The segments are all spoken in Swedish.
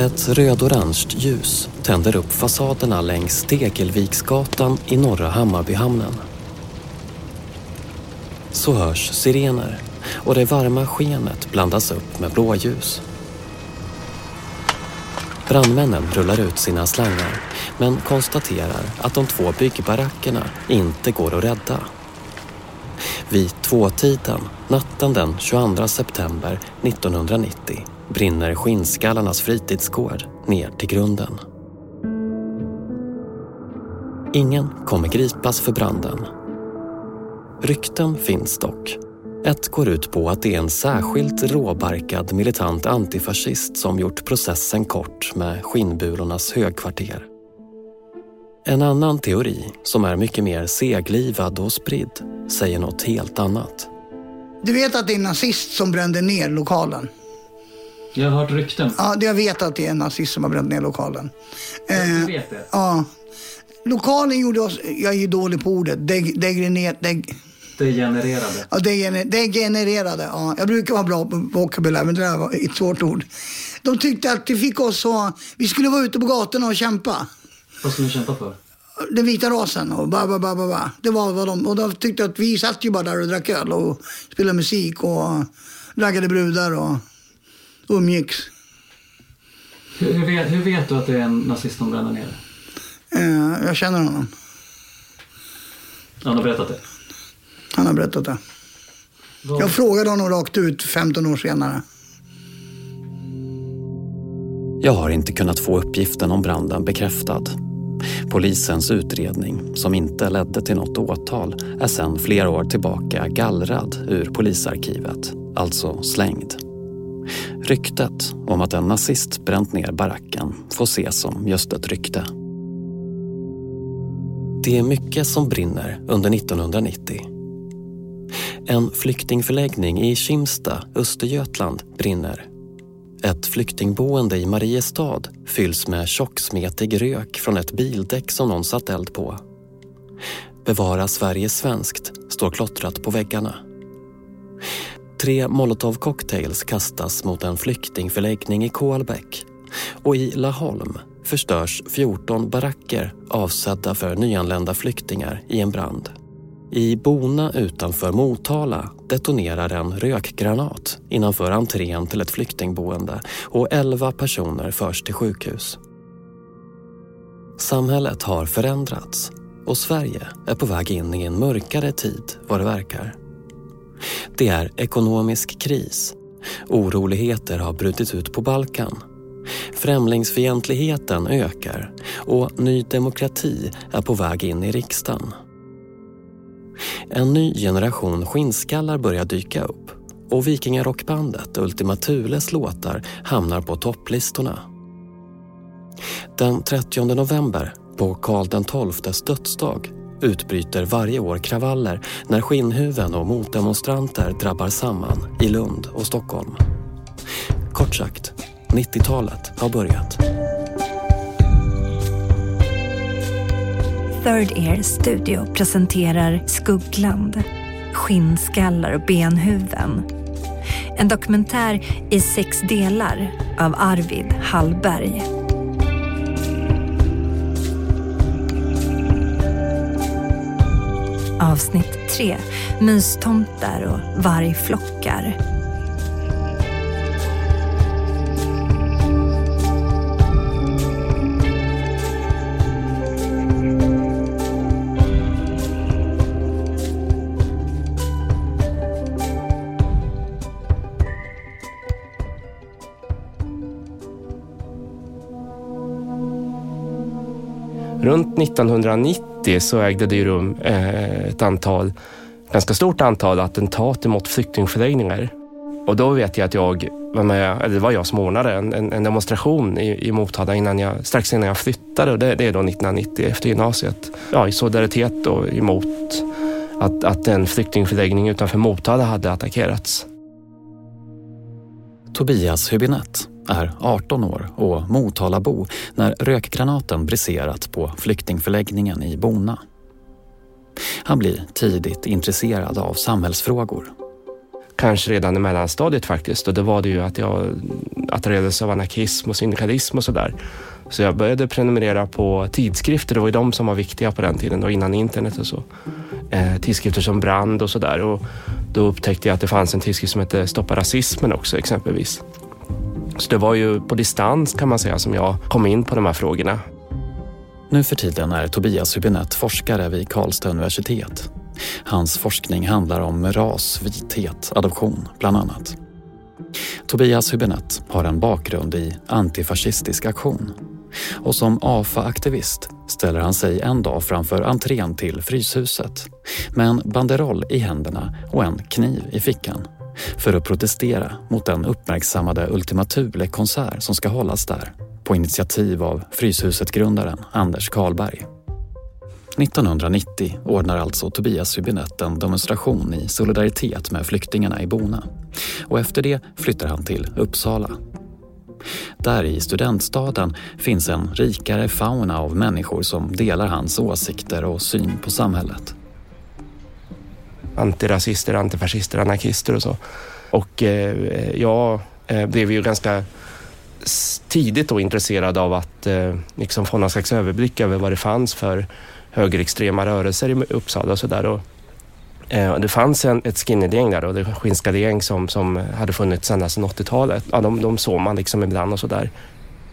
Ett röd-orange ljus tänder upp fasaderna längs Stegelviksgatan i norra Hammarbyhamnen. Så hörs sirener och det varma skenet blandas upp med blåljus. Brandmännen rullar ut sina slangar men konstaterar att de två byggbarackerna inte går att rädda. Vid tvåtiden, natten den 22 september 1990, brinner Skinnskallarnas fritidsgård ner till grunden. Ingen kommer gripas för branden. Rykten finns dock. Ett går ut på att det är en särskilt råbarkad militant antifascist som gjort processen kort med skinnbulornas högkvarter. En annan teori, som är mycket mer seglivad och spridd, säger något helt annat. Du vet att det är en nazist som brände ner lokalen? Jag har hört rykten. Ja, jag vet att det är en nazist som har bränt ner lokalen. Du Eh, vet det? ja. Lokalen gjorde oss, jag är ju dålig på ordet, deg, degrener, deg, Degenererade. ja, degener, degenererade. Ja. Jag brukar vara bra på vokabulär, men det där var ett svårt ord. De tyckte att det fick oss så, vi skulle vara ute på gatorna och kämpa. Vad ska ni kämpa för? Den vita rasen och ba, ba, ba, ba, ba. Det var vad de, och de tyckte att vi satt ju bara där och drack öl och spelade musik och raggade brudar och umgicks. Hur, hur, vet, hur vet du att det är en nazist som bränner ner? Eh, jag känner honom. Han har berättat det. Han har berättat det. Vad- Jag frågade honom rakt ut 15 år senare. Jag har inte kunnat få uppgiften om branden bekräftad. Polisens utredning, som inte ledde till något åtal, är sedan flera år tillbaka gallrad ur polisarkivet, alltså slängd. Ryktet om att en nazist bränt ner baracken får ses som just ett rykte. Det är mycket som brinner under 1990. En flyktingförläggning i Kimsta, Östergötland, brinner ett flyktingboende i Mariestad fylls med tjocksmetig rök från ett bildäck som någon satt eld på. Bevara Sverige svenskt står klottrat på väggarna. Tre molotovcocktails kastas mot en flyktingförläggning i Kolbäck och i Laholm förstörs 14 baracker avsedda för nyanlända flyktingar i en brand. I Bona utanför Motala detonerar en rökgranat innanför entrén till ett flyktingboende och 11 personer förs till sjukhus. Samhället har förändrats och Sverige är på väg in i en mörkare tid vad det verkar. Det är ekonomisk kris. Oroligheter har brutit ut på Balkan. Främlingsfientligheten ökar och Ny Demokrati är på väg in i riksdagen. En ny generation skinnskallar börjar dyka upp och vikingarockbandet Ultima Thules låtar hamnar på topplistorna. Den 30 november, på Karl XIIs dödsdag, utbryter varje år kravaller när skinnhuven och motdemonstranter drabbar samman i Lund och Stockholm. Kort sagt, 90-talet har börjat. Third Air Studio presenterar Skuggland, Skinnskallar och benhuvuden. En dokumentär i sex delar av Arvid Hallberg. Avsnitt 3. Mystomtar och vargflockar. Runt 1990 så ägde det ju rum eh, ett antal, ganska stort antal attentat mot flyktingförläggningar. Och då vet jag att jag var med, eller det var jag som ordnade en, en, en demonstration i, i Motala innan jag, strax innan jag flyttade. Och det, det är då 1990 efter gymnasiet. Ja, I solidaritet då emot att, att en flyktingförläggning utanför Motala hade attackerats. Tobias Hübinette är 18 år och Motalabo när rökgranaten briserat på flyktingförläggningen i Bona. Han blir tidigt intresserad av samhällsfrågor. kanske redan i mellanstadiet faktiskt. Och då var det ju att jag attraherades av anarkism och syndikalism och sådär. Så jag började prenumerera på tidskrifter. Det var ju de som var viktiga på den tiden och innan internet och så. Eh, tidskrifter som Brand och sådär. Och då upptäckte jag att det fanns en tidskrift som hette Stoppa rasismen också exempelvis. Så det var ju på distans kan man säga som jag kom in på de här frågorna. Nu för tiden är Tobias Hübinette forskare vid Karlstad universitet. Hans forskning handlar om ras, vithet, adoption bland annat. Tobias Hübinette har en bakgrund i antifascistisk aktion och som AFA-aktivist ställer han sig en dag framför entrén till Fryshuset med en banderoll i händerna och en kniv i fickan för att protestera mot den uppmärksammade Ultima Thule-konsert som ska hållas där på initiativ av Fryshuset-grundaren Anders Karlberg. 1990 ordnar alltså Tobias Hübinette en demonstration i solidaritet med flyktingarna i Bona och efter det flyttar han till Uppsala. Där i studentstaden finns en rikare fauna av människor som delar hans åsikter och syn på samhället. Antirasister, antifascister, anarkister och så. Och eh, jag eh, blev ju ganska tidigt då intresserad av att eh, liksom få någon slags överblick över vad det fanns för högerextrema rörelser i Uppsala och sådär. Eh, det fanns en, ett skinhead-gäng där, då, det skinskade gäng som, som hade funnits ända sedan 80-talet. Ja, de, de såg man liksom ibland och sådär.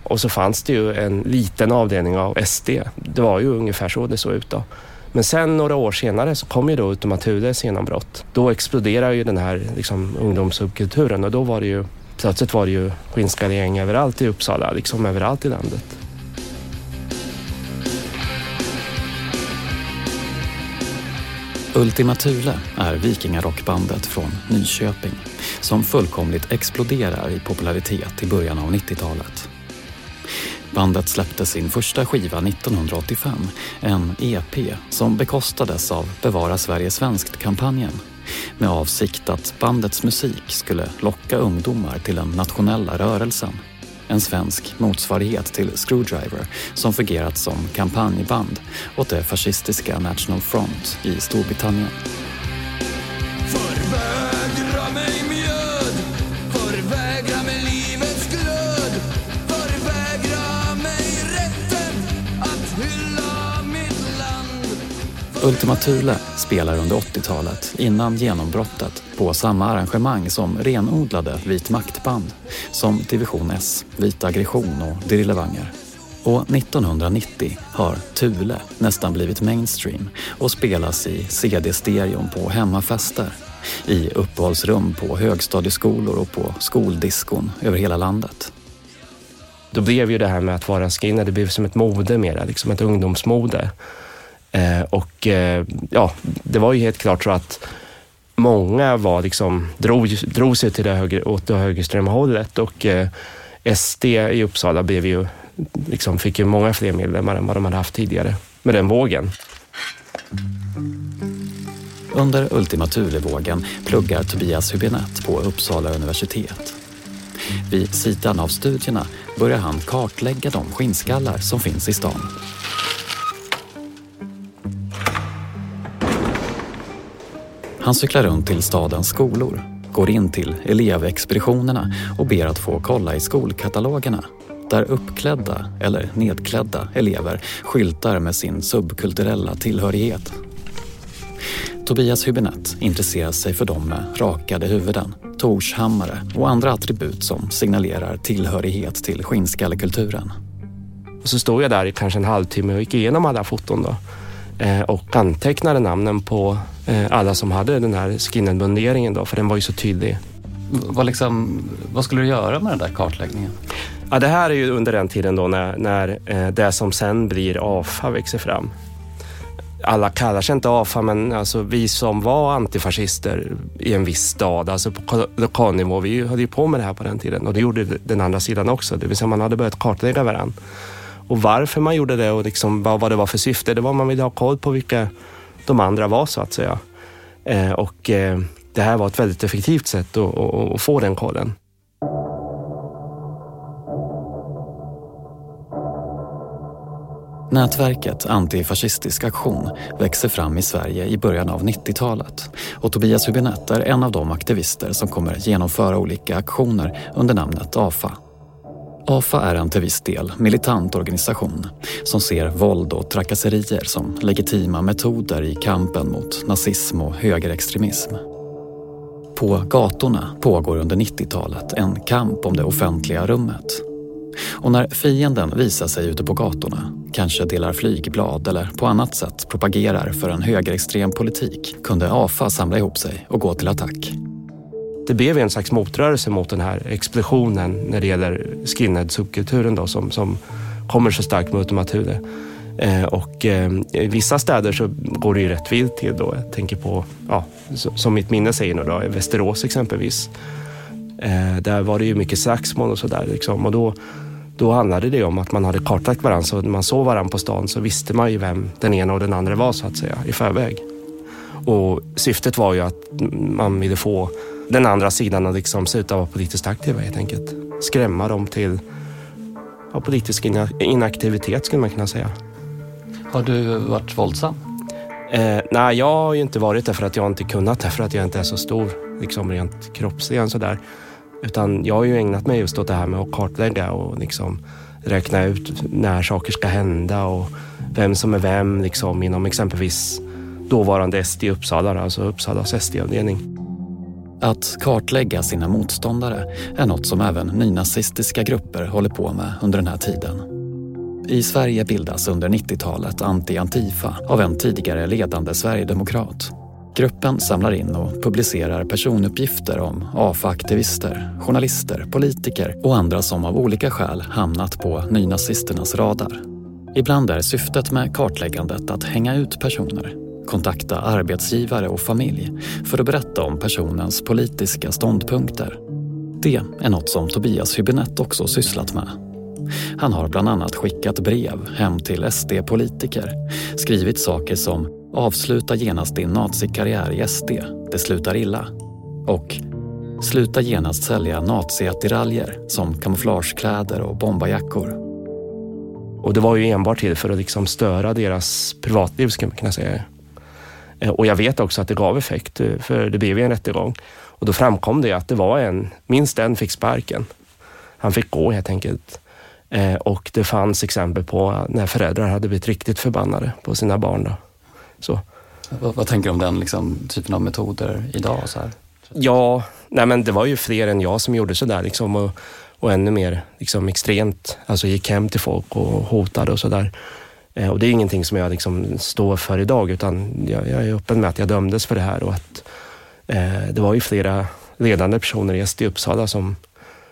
Och så fanns det ju en liten avdelning av SD. Det var ju ungefär så det såg ut då. Men sen några år senare så kom ju då Ultima Thules genombrott. Då exploderade ju den här liksom, ungdomssubkulturen och då var det ju plötsligt var det ju skinnskallegäng överallt i Uppsala, liksom överallt i landet. Ultima Thule är vikingarockbandet från Nyköping som fullkomligt exploderar i popularitet i början av 90-talet. Bandet släppte sin första skiva 1985, en EP som bekostades av Bevara Sverige Svenskt-kampanjen med avsikt att bandets musik skulle locka ungdomar till den nationella rörelsen en svensk motsvarighet till Screwdriver som fungerat som kampanjband åt det fascistiska National Front i Storbritannien. Förvägra mig Ultima Thule spelar under 80-talet, innan genombrottet, på samma arrangemang som renodlade vit maktband som Division S, Vit aggression och Drillevanger. Och 1990 har Thule nästan blivit mainstream och spelas i CD-stereon på hemmafester, i uppehållsrum på högstadieskolor och på skoldiskon över hela landet. Då blev ju det här med att vara skinhead, det blev som ett mode mera, liksom ett ungdomsmode. Eh, och eh, ja, det var ju helt klart så att många var liksom, drog, drog sig till det höger, åt det högerströma hållet och eh, SD i Uppsala blev ju, liksom, fick ju många fler medlemmar än vad de hade haft tidigare med den vågen. Under Ultima Thule-vågen pluggar Tobias Hübinette på Uppsala universitet. Vid sidan av studierna börjar han kartlägga de skinnskallar som finns i stan. Han cyklar runt till stadens skolor, går in till elevexpeditionerna och ber att få kolla i skolkatalogerna där uppklädda eller nedklädda elever skyltar med sin subkulturella tillhörighet. Tobias Hübinette intresserar sig för dem med rakade huvuden, torshammare och andra attribut som signalerar tillhörighet till skinnskallekulturen. så stod jag där i kanske en halvtimme och gick igenom alla foton då, och antecknade namnen på Eh, alla som hade den här skinhead-munderingen då, för den var ju så tydlig. Vad, liksom, vad skulle du göra med den där kartläggningen? Ja, det här är ju under den tiden då när, när eh, det som sen blir AFA växer fram. Alla kallar sig inte AFA, men alltså vi som var antifascister i en viss stad, alltså på lokalnivå, vi höll ju på med det här på den tiden och det gjorde den andra sidan också. Det vill säga man hade börjat kartlägga varandra. Och varför man gjorde det och liksom vad, vad det var för syfte, det var man ville ha koll på vilka de andra var så att säga. Eh, och eh, det här var ett väldigt effektivt sätt att, att, att få den kollen. Nätverket Antifascistisk aktion växer fram i Sverige i början av 90-talet och Tobias Hübinette är en av de aktivister som kommer genomföra olika aktioner under namnet AFA. AFA är en till viss del militant organisation som ser våld och trakasserier som legitima metoder i kampen mot nazism och högerextremism. På gatorna pågår under 90-talet en kamp om det offentliga rummet. Och när fienden visar sig ute på gatorna, kanske delar flygblad eller på annat sätt propagerar för en högerextrem politik kunde AFA samla ihop sig och gå till attack. Det blev en slags motrörelse mot den här explosionen när det gäller skinhead-subkulturen då som, som kommer så starkt mot Mathude. Eh, och eh, i vissa städer så går det ju rätt vilt till då. Jag tänker på, ja, som mitt minne säger nu då, Västerås exempelvis. Eh, där var det ju mycket slagsmål och sådär liksom. Och då, då handlade det om att man hade kartlagt varandra. Så när man såg varandra på stan så visste man ju vem den ena och den andra var så att säga i förväg. Och syftet var ju att man ville få den andra sidan att liksom sluta vara politiskt aktiva helt enkelt. Skrämma dem till ja, politisk inaktivitet skulle man kunna säga. Har du varit våldsam? Eh, nej, jag har ju inte varit det för att jag inte kunnat det, för att jag inte är så stor liksom rent kroppsligen sådär. Utan jag har ju ägnat mig just åt det här med att kartlägga och liksom räkna ut när saker ska hända och vem som är vem liksom inom exempelvis dåvarande SD Uppsala, alltså Uppsalas SD-avdelning. Att kartlägga sina motståndare är något som även nynazistiska grupper håller på med under den här tiden. I Sverige bildas under 90-talet Anti-Antifa av en tidigare ledande sverigedemokrat. Gruppen samlar in och publicerar personuppgifter om AFA-aktivister, journalister, politiker och andra som av olika skäl hamnat på nynazisternas radar. Ibland är syftet med kartläggandet att hänga ut personer, kontakta arbetsgivare och familj för att berätta om personens politiska ståndpunkter. Det är något som Tobias Hübinette också sysslat med. Han har bland annat skickat brev hem till SD-politiker, skrivit saker som “Avsluta genast din nazikarriär i SD, det slutar illa” och “Sluta genast sälja naziattiraljer som kamouflagekläder och bombarjackor”. Och det var ju enbart till för att liksom störa deras privatliv, skulle man kunna säga. Eh, och jag vet också att det gav effekt, eh, för det blev ju en rättegång. Och då framkom det att det var en, minst en fick sparken. Han fick gå helt enkelt. Eh, och det fanns exempel på när föräldrar hade blivit riktigt förbannade på sina barn. Då. Så. Vad, vad tänker du om den liksom, typen av metoder idag? Så här? Ja, nej men det var ju fler än jag som gjorde sådär. Liksom, och, och ännu mer liksom, extremt. Alltså gick hem till folk och hotade och sådär. Eh, och det är ingenting som jag liksom står för idag utan jag, jag är öppen med att jag dömdes för det här och att eh, det var ju flera ledande personer i SD Uppsala som,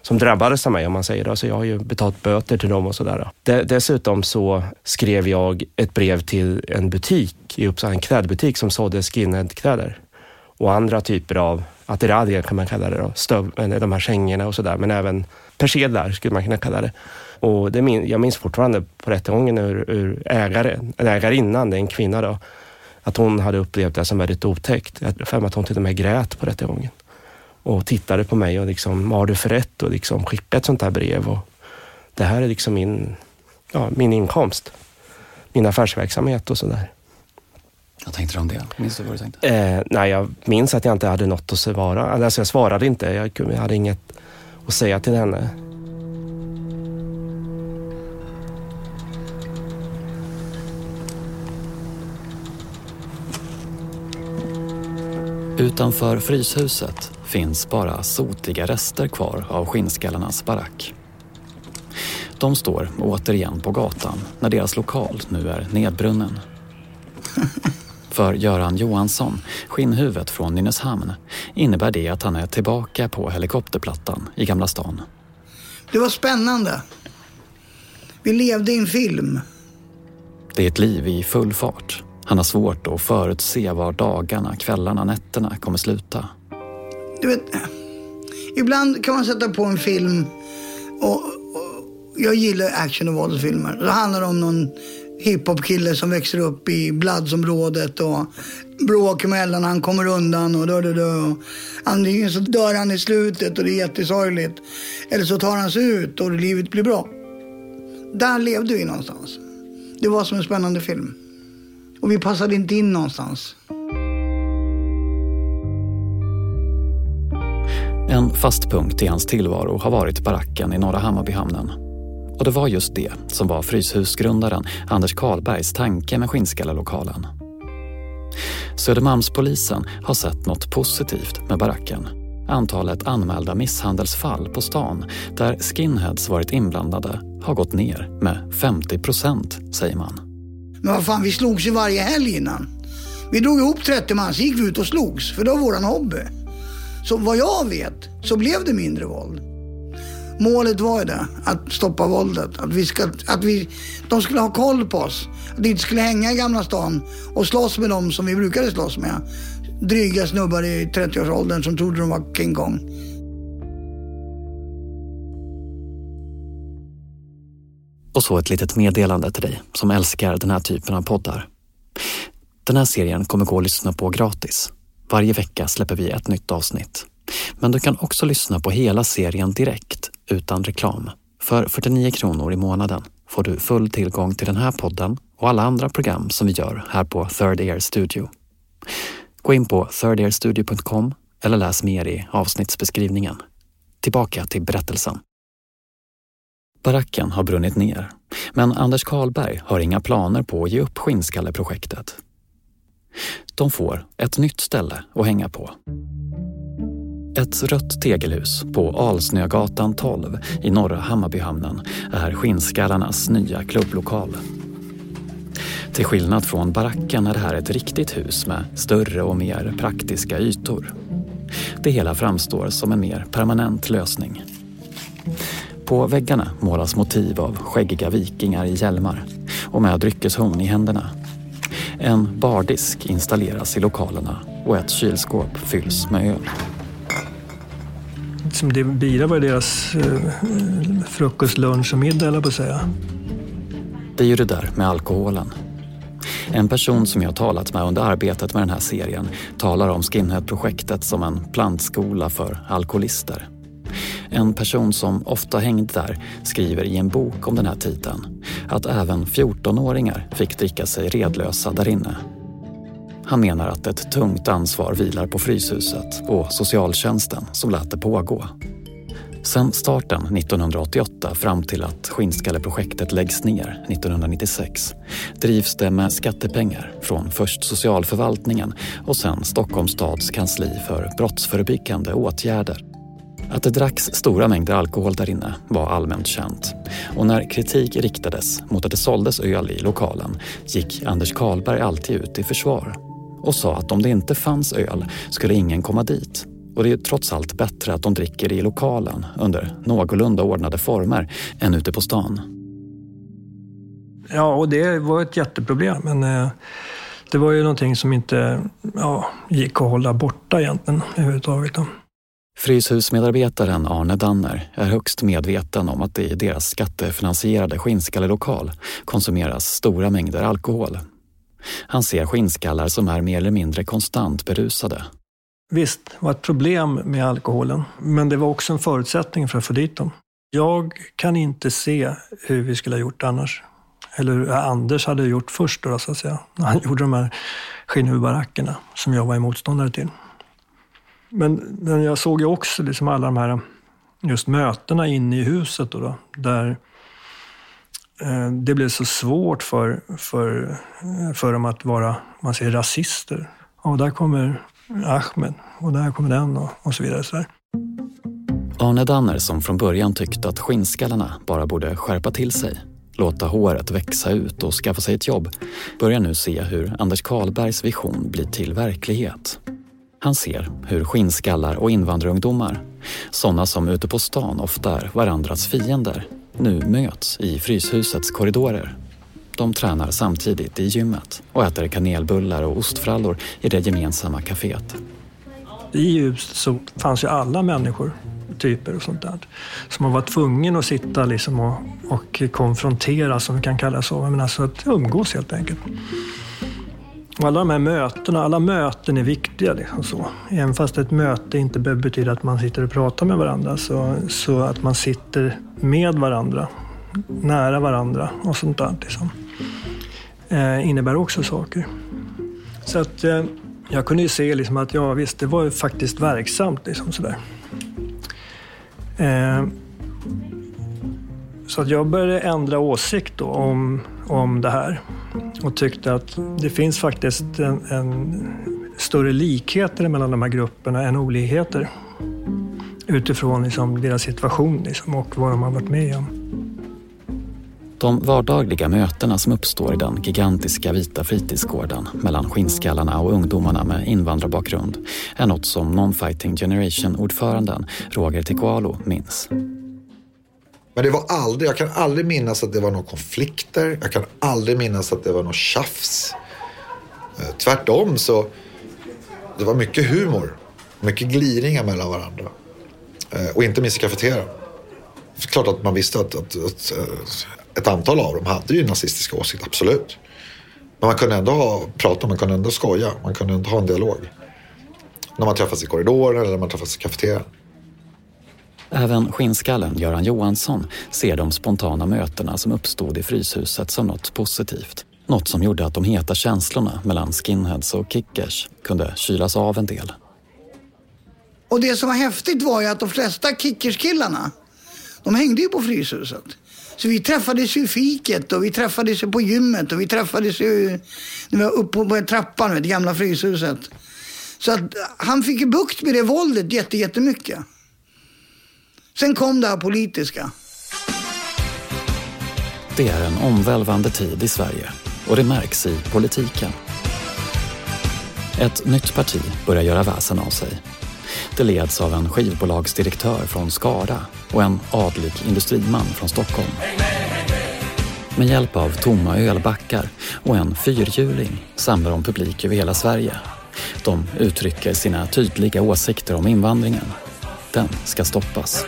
som drabbades av mig om man säger det. Så jag har ju betalt böter till dem och sådär. Dessutom så skrev jag ett brev till en butik i Uppsala, en klädbutik som sålde skinheadkläder och andra typer av attiraljer kan man kalla det då, Stöv, de här kängorna och sådär, men även persedlar skulle man kunna kalla det. Och det min, jag minns fortfarande på rättegången hur, hur ägare, ägarinnan, det är en kvinna då, att hon hade upplevt det som väldigt otäckt. Jag för att hon till och med grät på rättegången och tittade på mig och liksom, vad har du för rätt att liksom skicka ett sånt här brev? Och det här är liksom min, ja, min inkomst, min affärsverksamhet och sådär. Vad tänkte du om det? Minns du vad du tänkte? Eh, nej, jag minns att jag inte hade något att svara. Alltså jag svarade inte. Jag hade inget att säga till henne. Utanför Fryshuset finns bara sotiga rester kvar av skinnskallarnas barack. De står återigen på gatan när deras lokal nu är nedbrunnen. För Göran Johansson, skinnhuvudet från Nynäshamn, innebär det att han är tillbaka på helikopterplattan i Gamla stan. Det var spännande. Vi levde i en film. Det är ett liv i full fart. Han har svårt att förutse var dagarna, kvällarna, nätterna kommer sluta. Du vet, ibland kan man sätta på en film och, och jag gillar action och våldsfilmer. Det handlar om någon hiphop-kille som växer upp i bladsområdet och bråk mellan han kommer undan och dö, dö, dö. Antingen så dör han i slutet och det är jättesorgligt. Eller så tar han sig ut och livet blir bra. Där levde vi någonstans. Det var som en spännande film. Och vi passade inte in någonstans. En fast punkt i hans tillvaro har varit baracken i Norra Hammarbyhamnen. Och det var just det som var Fryshusgrundaren Anders Karlbergs tanke med Skinnskallelokalen. Södermalmspolisen har sett något positivt med baracken. Antalet anmälda misshandelsfall på stan där skinheads varit inblandade har gått ner med 50 procent, säger man. Men vad fan, vi slogs ju varje helg innan. Vi drog ihop 30 man, så gick vi ut och slogs, för det var våran hobby. Så vad jag vet så blev det mindre våld. Målet var ju det, att stoppa våldet. Att, vi ska, att vi, de skulle ha koll på oss. Att vi inte skulle hänga i Gamla stan och slåss med dem som vi brukade slåss med. Dryga snubbar i 30-årsåldern som trodde de var King Kong. Och så ett litet meddelande till dig som älskar den här typen av poddar. Den här serien kommer gå att lyssna på gratis. Varje vecka släpper vi ett nytt avsnitt. Men du kan också lyssna på hela serien direkt, utan reklam. För 49 kronor i månaden får du full tillgång till den här podden och alla andra program som vi gör här på Third Ear Studio. Gå in på thirdearstudio.com eller läs mer i avsnittsbeskrivningen. Tillbaka till berättelsen. Baracken har brunnit ner, men Anders Karlberg har inga planer på att ge upp Skinnskalleprojektet. De får ett nytt ställe att hänga på. Ett rött tegelhus på Alsnögatan 12 i norra Hammarbyhamnen är Skinnskallarnas nya klubblokal. Till skillnad från baracken är det här ett riktigt hus med större och mer praktiska ytor. Det hela framstår som en mer permanent lösning. På väggarna målas motiv av skäggiga vikingar i hjälmar och med dryckeshorn i händerna. En bardisk installeras i lokalerna och ett kylskåp fylls med öl. Som det bira var deras eh, frukost, lunch och middag, eller på att säga. Det är ju det där med alkoholen. En person som jag talat med under arbetet med den här serien talar om Skinhead-projektet som en plantskola för alkoholister. En person som ofta hängde där skriver i en bok om den här tiden att även 14-åringar fick dricka sig redlösa där inne. Han menar att ett tungt ansvar vilar på Fryshuset och socialtjänsten som lät det pågå. Sen starten 1988 fram till att Skinnskalleprojektet läggs ner 1996 drivs det med skattepengar från först socialförvaltningen och sen Stockholms stads kansli för brottsförebyggande åtgärder. Att det dracks stora mängder alkohol där inne var allmänt känt. Och när kritik riktades mot att det såldes öl i lokalen gick Anders Karlberg alltid ut i försvar och sa att om det inte fanns öl skulle ingen komma dit. Och det är trots allt bättre att de dricker i lokalen under någorlunda ordnade former än ute på stan. Ja, och det var ett jätteproblem. Men eh, det var ju någonting som inte ja, gick att hålla borta egentligen överhuvudtaget. Då. Fryshusmedarbetaren Arne Danner är högst medveten om att det i deras skattefinansierade skinnskallelokal konsumeras stora mängder alkohol. Han ser skinnskallar som är mer eller mindre konstant berusade. Visst, det var ett problem med alkoholen, men det var också en förutsättning för att få dit dem. Jag kan inte se hur vi skulle ha gjort annars. Eller hur Anders hade gjort först då, så att säga. När han gjorde de här skinnhuvudbarackerna som jag var motståndare till. Men, men jag såg ju också liksom alla de här just mötena inne i huset då, då där eh, det blev så svårt för, för, för dem att vara, man säger rasister. Och där kommer Ahmed och där kommer den och, och så vidare. Så där. Arne Danner som från början tyckte att skinnskallarna bara borde skärpa till sig, låta håret växa ut och skaffa sig ett jobb, börjar nu se hur Anders Karlbergs vision blir till verklighet. Han ser hur skinnskallar och invandrarungdomar, sådana som ute på stan ofta är varandras fiender, nu möts i Fryshusets korridorer. De tränar samtidigt i gymmet och äter kanelbullar och ostfrallor i det gemensamma kaféet. I huset så fanns ju alla människor, typer och sånt där. Så man var tvungen att sitta liksom och, och konfrontera, som vi kan kalla det så. Men alltså att umgås helt enkelt. Och alla de här mötena, alla möten är viktiga. Liksom så. Även fast ett möte inte behöver betyda att man sitter och pratar med varandra, så, så att man sitter med varandra, nära varandra och sånt där. Liksom. eh, innebär också saker. Så att eh, jag kunde ju se liksom att ja visst, det var ju faktiskt verksamt. Liksom sådär. Eh, så att jag började ändra åsikt då om, om det här och tyckte att det finns faktiskt en, en större likheter mellan de här grupperna än olikheter utifrån liksom deras situation liksom och vad de har varit med om. De vardagliga mötena som uppstår i den gigantiska vita fritidsgården mellan skinnskallarna och ungdomarna med invandrarbakgrund är något som Non-Fighting Generation-ordföranden Roger Tikualo minns. Men det var aldrig, jag kan aldrig minnas att det var några konflikter. Jag kan aldrig minnas att det var något tjafs. Eh, tvärtom så det var mycket humor. Mycket gliringar mellan varandra. Eh, och inte minst i kafeterian. Det är klart att man visste att, att, att, eh, ett antal av dem hade ju nazistiska åsikter, absolut. Men man kunde ändå ha, prata, man kunde ändå skoja, man kunde ändå ha en dialog. När man träffas i korridoren eller när man träffas i kafeterian. Även skinnskallen Göran Johansson ser de spontana mötena som uppstod i Fryshuset som något positivt. Något som gjorde att de heta känslorna mellan skinheads och kickers kunde kylas av en del. Och det som var häftigt var ju att de flesta kickerskillarna, de hängde ju på Fryshuset. Så vi träffades ju i fiket och vi träffades ju på gymmet och vi träffades ju när vi var uppe på trappan, det gamla Fryshuset. Så att han fick ju bukt med det våldet jätte, jättemycket. Sen kom det här politiska. Det är en omvälvande tid i Sverige och det märks i politiken. Ett nytt parti börjar göra väsen av sig. Det leds av en skivbolagsdirektör från Skara och en adlig industriman från Stockholm. Med hjälp av tomma ölbackar och en fyrhjuling samlar de publik över hela Sverige. De uttrycker sina tydliga åsikter om invandringen. Den ska stoppas.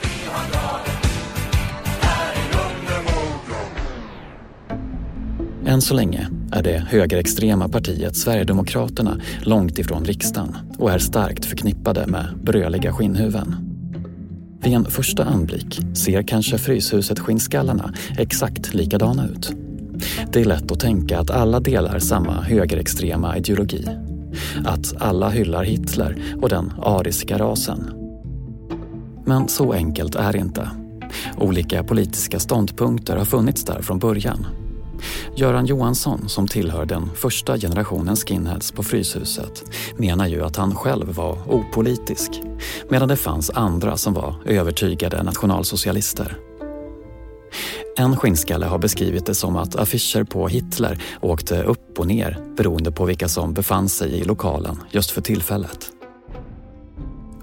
Än så länge är det högerextrema partiet Sverigedemokraterna långt ifrån riksdagen och är starkt förknippade med bröliga skinnhuven. Vid en första anblick ser kanske Fryshuset Skinnskallarna exakt likadana ut. Det är lätt att tänka att alla delar samma högerextrema ideologi. Att alla hyllar Hitler och den ariska rasen. Men så enkelt är det inte. Olika politiska ståndpunkter har funnits där från början Göran Johansson, som tillhör den första generationen skinheads på Fryshuset, menar ju att han själv var opolitisk, medan det fanns andra som var övertygade nationalsocialister. En skinnskalle har beskrivit det som att affischer på Hitler åkte upp och ner beroende på vilka som befann sig i lokalen just för tillfället.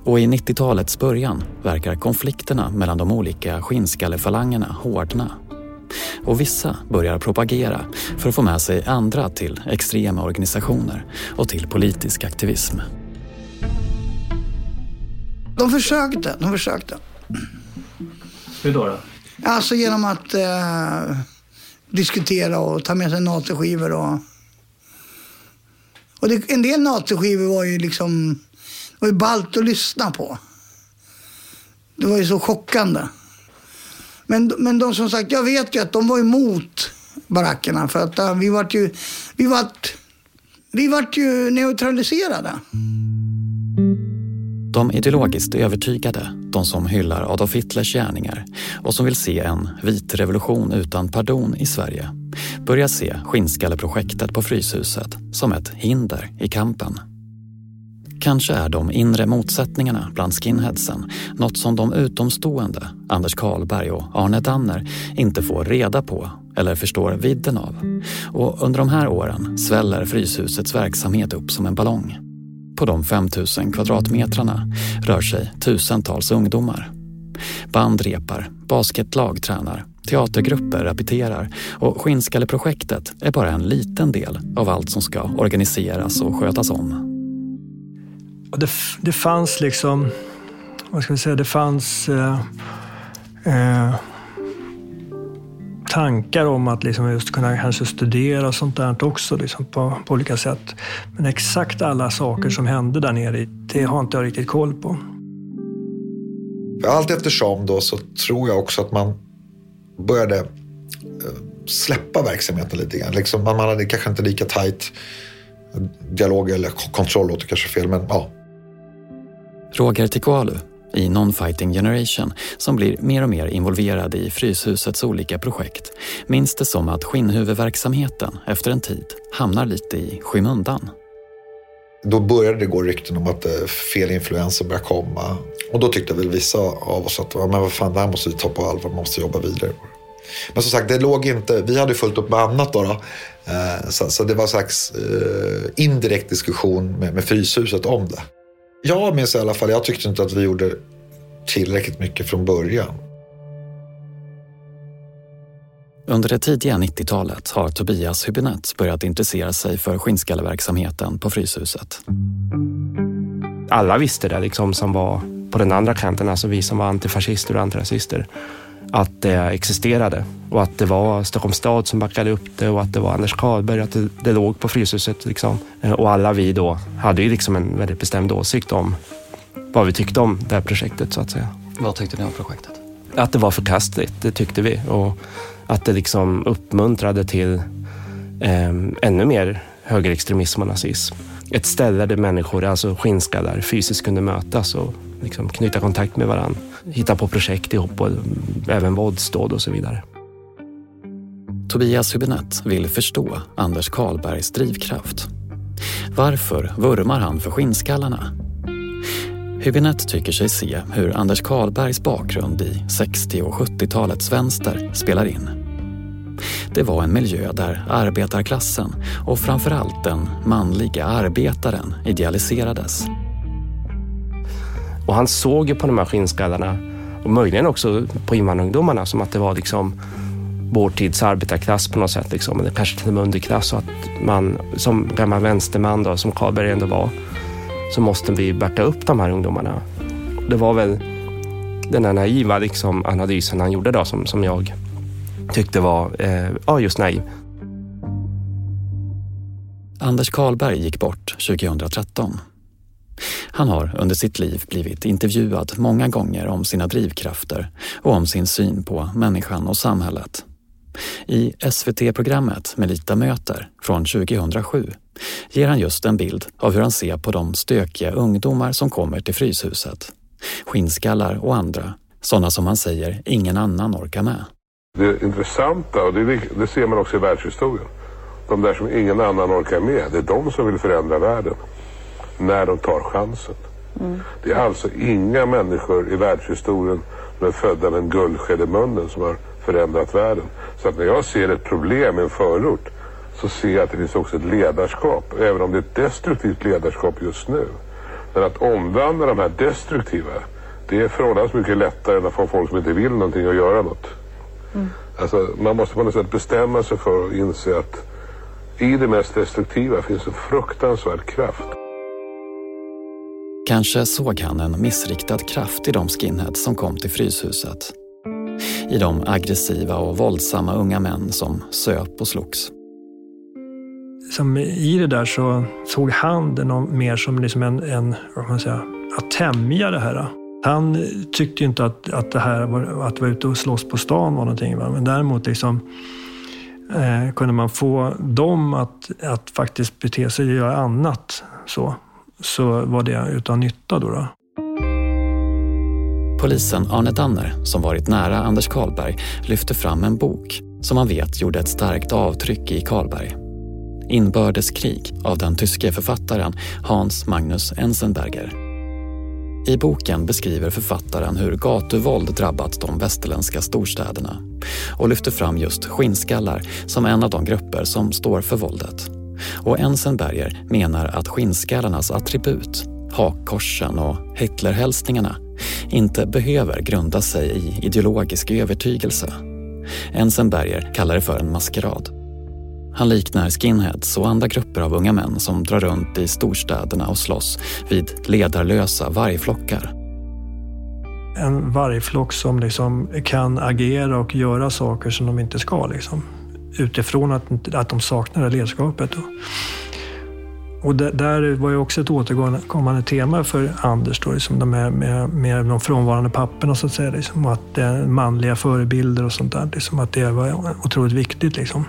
Och i 90-talets början verkar konflikterna mellan de olika skinnskalle-falangerna hårdna och vissa börjar propagera för att få med sig andra till extrema organisationer och till politisk aktivism. De försökte, de försökte. Hur då? då? Alltså genom att eh, diskutera och ta med sig naziskivor och... Och det, en del naziskivor var ju liksom... Det var ju ballt att lyssna på. Det var ju så chockande. Men, men de som sagt, jag vet ju att de var emot barackerna för att uh, vi vart ju, vi vart, vi vart ju neutraliserade. De ideologiskt övertygade, de som hyllar Adolf Hitlers gärningar och som vill se en vit revolution utan pardon i Sverige börjar se Skinnskalleprojektet på Fryshuset som ett hinder i kampen. Kanske är de inre motsättningarna bland skinheadsen något som de utomstående, Anders Karlberg och Arne Danner, inte får reda på eller förstår vidden av. Och under de här åren sväller Fryshusets verksamhet upp som en ballong. På de 5000 kvadratmetrarna rör sig tusentals ungdomar. Band repar, basketlag tränar, teatergrupper repeterar och Skinnskalleprojektet är bara en liten del av allt som ska organiseras och skötas om. Och det, det fanns liksom, vad ska vi säga, det fanns eh, eh, tankar om att liksom just kunna kanske studera och sånt där också liksom på, på olika sätt. Men exakt alla saker som hände där nere, det har inte jag riktigt koll på. Allt eftersom då så tror jag också att man började eh, släppa verksamheten lite grann. Liksom, man hade kanske inte lika tajt eh, dialog eller kontroll låter kanske fel, men ja. Roger Tikualu i Non-Fighting Generation som blir mer och mer involverad i Fryshusets olika projekt minns det som att skinnhuvudverksamheten efter en tid hamnar lite i skymundan. Då började det gå rykten om att eh, fel influenser började komma. Och då tyckte väl vissa av oss att men vad fan, det här måste vi ta på allvar, man måste jobba vidare. Men som sagt, det låg inte, vi hade fullt upp med annat då. då. Eh, så, så, det var en slags eh, indirekt diskussion med, med Fryshuset om det. Jag minns i alla fall, jag tyckte inte att vi gjorde tillräckligt mycket från början. Under det tidiga 90-talet har Tobias Hübinette börjat intressera sig för skinnskalleverksamheten på Fryshuset. Alla visste det liksom som var på den andra kanten, alltså vi som var antifascister och antirasister, att det existerade och att det var Stockholms stad som backade upp det och att det var Anders Karlberg, att det, det låg på Fryshuset. Liksom. Och alla vi då hade ju liksom en väldigt bestämd åsikt om vad vi tyckte om det här projektet så att säga. Vad tyckte ni om projektet? Att det var förkastligt, det tyckte vi. Och att det liksom uppmuntrade till eh, ännu mer högerextremism och nazism. Ett ställe där människor, alltså skinnskallar, fysiskt kunde mötas och liksom knyta kontakt med varandra. Hitta på projekt ihop och även våldsdåd och så vidare. Tobias Hübinette vill förstå Anders Karlbergs drivkraft. Varför vurmar han för skinnskallarna? Hübinette tycker sig se hur Anders Karlbergs bakgrund i 60 och 70-talets vänster spelar in. Det var en miljö där arbetarklassen och framförallt den manliga arbetaren idealiserades. Och han såg ju på de här skinnskallarna och möjligen också på invandrarungdomarna som att det var liksom vår tids arbetarklass på något sätt, liksom, eller kanske till och med underklass. Och att man som gammal vänsterman, då, som Karlberg ändå var, så måste vi backa upp de här ungdomarna. Det var väl den här naiva liksom, analysen han gjorde då som, som jag tyckte var eh, ja, just naiv. Anders Karlberg gick bort 2013. Han har under sitt liv blivit intervjuad många gånger om sina drivkrafter och om sin syn på människan och samhället. I SVT-programmet Melita möter från 2007 ger han just en bild av hur han ser på de stökiga ungdomar som kommer till Fryshuset. Skinnskallar och andra, sådana som han säger ingen annan orkar med. Det intressanta, och det, det ser man också i världshistorien, de där som ingen annan orkar med, det är de som vill förändra världen. När de tar chansen. Mm. Det är alltså inga människor i världshistorien som är födda med en guldsked i munnen som har förändrat världen. Så att när jag ser ett problem i en förort så ser jag att det finns också ett ledarskap. Även om det är ett destruktivt ledarskap just nu. Men att omvandla de här destruktiva, det är förhållandevis mycket lättare än att få folk som inte vill någonting att göra något. Mm. Alltså, man måste på något sätt bestämma sig för att inse att i det mest destruktiva finns en fruktansvärd kraft. Kanske såg han en missriktad kraft i de skinheads som kom till Fryshuset. I de aggressiva och våldsamma unga män som söp och slogs. Som I det där så såg han det mer som liksom en, en vad man säga, att tämja det här. Han tyckte inte att, att det här var, att vara ute och slåss på stan var någonting. Va? Men däremot liksom, eh, kunde man få dem att, att faktiskt bete sig och göra annat så, så var det utan nytta. Då, då. Polisen Arne Danner, som varit nära Anders Karlberg, lyfter fram en bok som man vet gjorde ett starkt avtryck i Karlberg. Inbördeskrig av den tyske författaren Hans Magnus Enzenberger. I boken beskriver författaren hur gatuvåld drabbat de västerländska storstäderna och lyfter fram just skinnskallar som en av de grupper som står för våldet. Och Enzenberger menar att skinnskallarnas attribut, hakkorsen och Hitlerhälsningarna inte behöver grunda sig i ideologisk övertygelse. Enzenberger kallar det för en maskerad. Han liknar skinheads och andra grupper av unga män som drar runt i storstäderna och slåss vid ledarlösa vargflockar. En vargflock som liksom kan agera och göra saker som de inte ska. Liksom. Utifrån att, att de saknar det ledarskapet. Och det, där var ju också ett återkommande tema för Anders, då, liksom de med, med, med de frånvarande papporna så att säga. Liksom, att det är manliga förebilder och sånt där. Liksom, att det var otroligt viktigt. Liksom.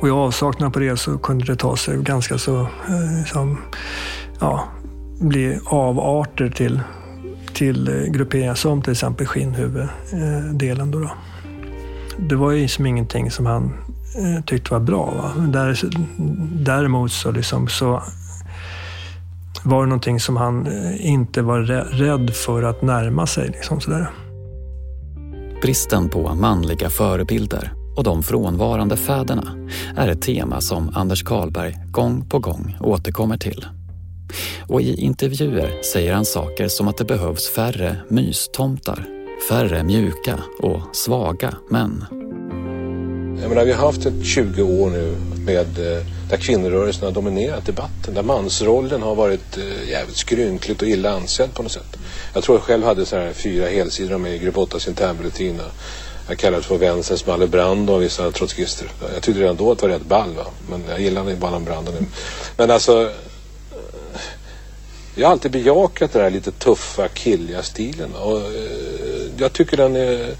Och i avsaknad på det så kunde det ta sig ganska så, eh, liksom, ja, bli avarter till, till eh, grupperingar som till exempel skinnhuvuddelen. Då, då. Det var ju liksom ingenting som han eh, tyckte var bra. Va? Där, däremot så, liksom, så var det någonting som han eh, inte var rädd för att närma sig. Liksom, sådär. Bristen på manliga förebilder och de frånvarande fäderna är ett tema som Anders Karlberg gång på gång återkommer till. Och i intervjuer säger han saker som att det behövs färre mystomtar, färre mjuka och svaga män. Jag menar, vi har haft ett 20 år nu med, eh, där kvinnorörelsen har dominerat debatten. Där mansrollen har varit eh, jävligt skrynkligt och illa ansedd på något sätt. Jag tror jag själv hade så här fyra helsidor med i Grupp 8 internbulletin. Jag kallades för vänsterns Malle Brando av vissa trotskister. Jag tyckte redan då att det var rätt ball. Va? Men jag gillade Ballan Brando nu. Men alltså eh, jag har alltid bejakat den här lite tuffa killiga stilen och jag tycker den är eh,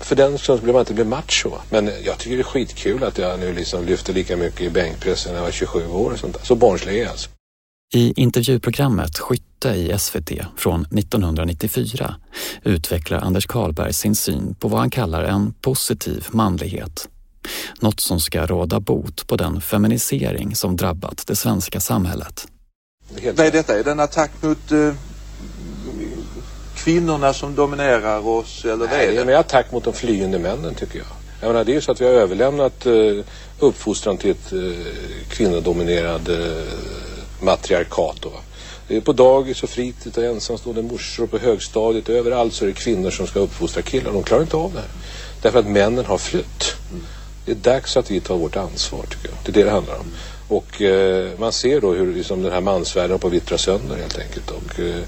för den skull blir man inte bli macho. Men jag tycker det är skitkul att jag nu liksom lyfter lika mycket i bänkpressen när jag var 27 år och sånt där. Så barnslig är jag alltså. I intervjuprogrammet Skytte i SVT från 1994 utvecklar Anders Karlberg sin syn på vad han kallar en positiv manlighet. Något som ska råda bot på den feminisering som drabbat det svenska samhället. Vad är detta? Är det en attack mot uh, kvinnorna som dominerar oss? Eller Nej, det är en attack mot de flyende männen tycker jag. Jag menar, det är ju så att vi har överlämnat uh, uppfostran till ett uh, kvinnodominerad uh, matriarkat. Då, Det är på dagis och fritid och ensamstående morsor och på högstadiet. Överallt så är det kvinnor som ska uppfostra killar. De klarar inte av det här. Därför att männen har flytt. Det är dags att vi tar vårt ansvar tycker jag. Det är det det handlar om. Och eh, man ser då hur liksom, den här mansvärlden på vittra sönder helt enkelt. Och, eh,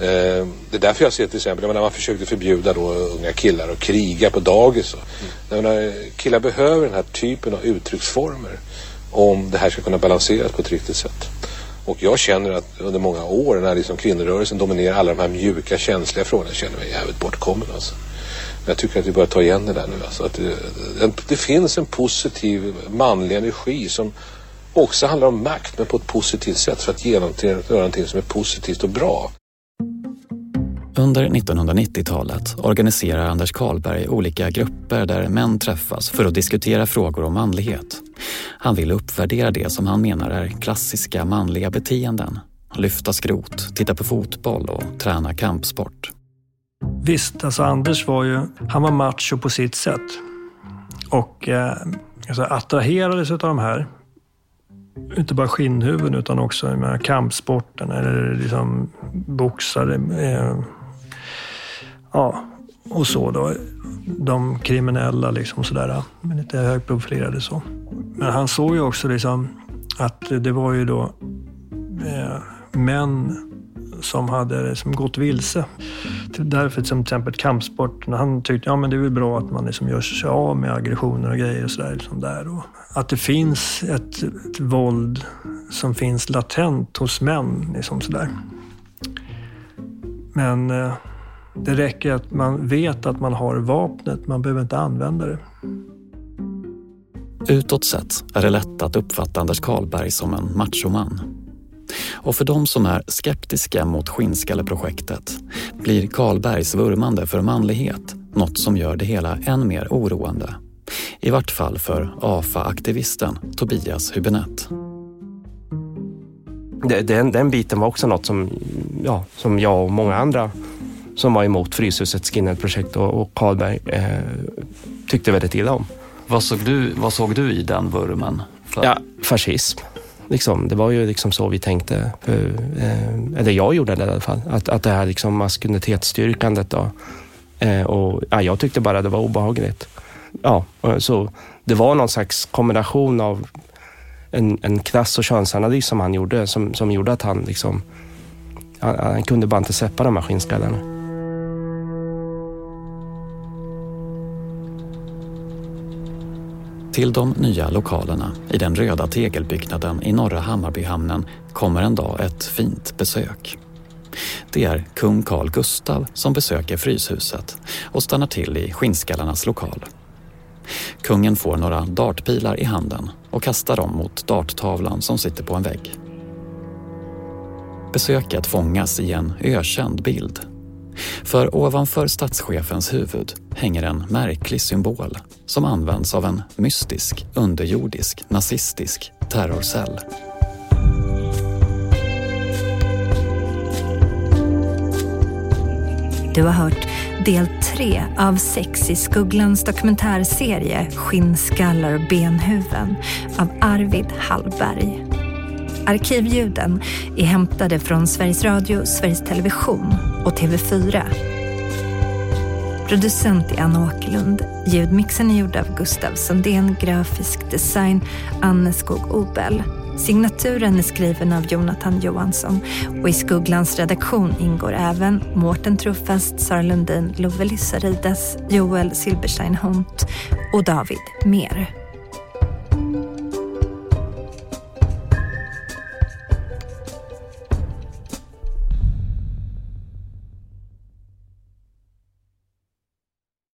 eh, det är därför jag ser till exempel när man försökte förbjuda då unga killar att kriga på dagis. Mm. menar, killar behöver den här typen av uttrycksformer om det här ska kunna balanseras på ett riktigt sätt. Och jag känner att under många år när liksom kvinnorörelsen dominerar alla de här mjuka känsliga frågorna känner jag mig jävligt bortkommen alltså. Jag tycker att vi börjar ta igen det där nu. Alltså att det, det, finns en positiv manlig energi som också handlar om makt men på ett positivt sätt för att genomföra någonting som är positivt och bra. Under 1990-talet organiserar Anders Karlberg olika grupper där män träffas för att diskutera frågor om manlighet. Han vill uppvärdera det som han menar är klassiska manliga beteenden. Lyfta skrot, titta på fotboll och träna kampsport. Visst, alltså Anders var ju, han var macho på sitt sätt. Och eh, alltså, attraherades av de här inte bara skinnhuvuden utan också med kampsporten eller liksom boxare. Eh, Ja, och så då. De kriminella liksom sådär, men lite högprofilerade så. Men han såg ju också liksom att det var ju då eh, män som hade liksom gått vilse. Därför till exempel kampsporten. han tyckte ja, men det är väl bra att man liksom gör sig av med aggressioner och grejer och sådär. Liksom där. Och att det finns ett, ett våld som finns latent hos män. Liksom sådär. Men eh, det räcker att man vet att man har vapnet, man behöver inte använda det. Utåt sett är det lätt att uppfatta Anders Karlberg som en machoman. Och för de som är skeptiska mot Skinnskalleprojektet blir Karlbergs vurmande för manlighet något som gör det hela än mer oroande. I vart fall för AFA-aktivisten Tobias Hübinette. Den, den biten var också något som, ja, som jag och många andra som var emot Fryshusets skinheadprojekt och, och Karlberg eh, tyckte väldigt illa om. Vad såg du, vad såg du i den vurmen? För? Ja, fascism. Liksom, det var ju liksom så vi tänkte. För, eh, eller jag gjorde det i alla fall. Att, att det här liksom maskulinitetsstyrkandet. Då, eh, och, ja, jag tyckte bara det var obehagligt. Ja, så det var någon slags kombination av en, en klass och könsanalys som han gjorde som, som gjorde att han liksom han, han kunde bara inte släppa de här skinnskallarna. Till de nya lokalerna i den röda tegelbyggnaden i norra Hammarbyhamnen kommer en dag ett fint besök. Det är kung Carl Gustav som besöker Fryshuset och stannar till i skinnskallarnas lokal. Kungen får några dartpilar i handen och kastar dem mot darttavlan som sitter på en vägg. Besöket fångas i en ökänd bild. För ovanför statschefens huvud hänger en märklig symbol som används av en mystisk, underjordisk, nazistisk terrorcell. Du har hört del tre av sex i Skugglans dokumentärserie Skinnskallar och benhuven av Arvid Hallberg. Arkivljuden är hämtade från Sveriges Radio, Sveriges Television och TV4. Producent är Anna Åkerlund. Ljudmixen är gjord av Gustav Sundén, grafisk design Anne Skog Obel. Signaturen är skriven av Jonathan Johansson och i Skugglans redaktion ingår även Mårten Truffast, Sara Lundin, Love Lissarides, Joel Silberstein Hont och David Mer.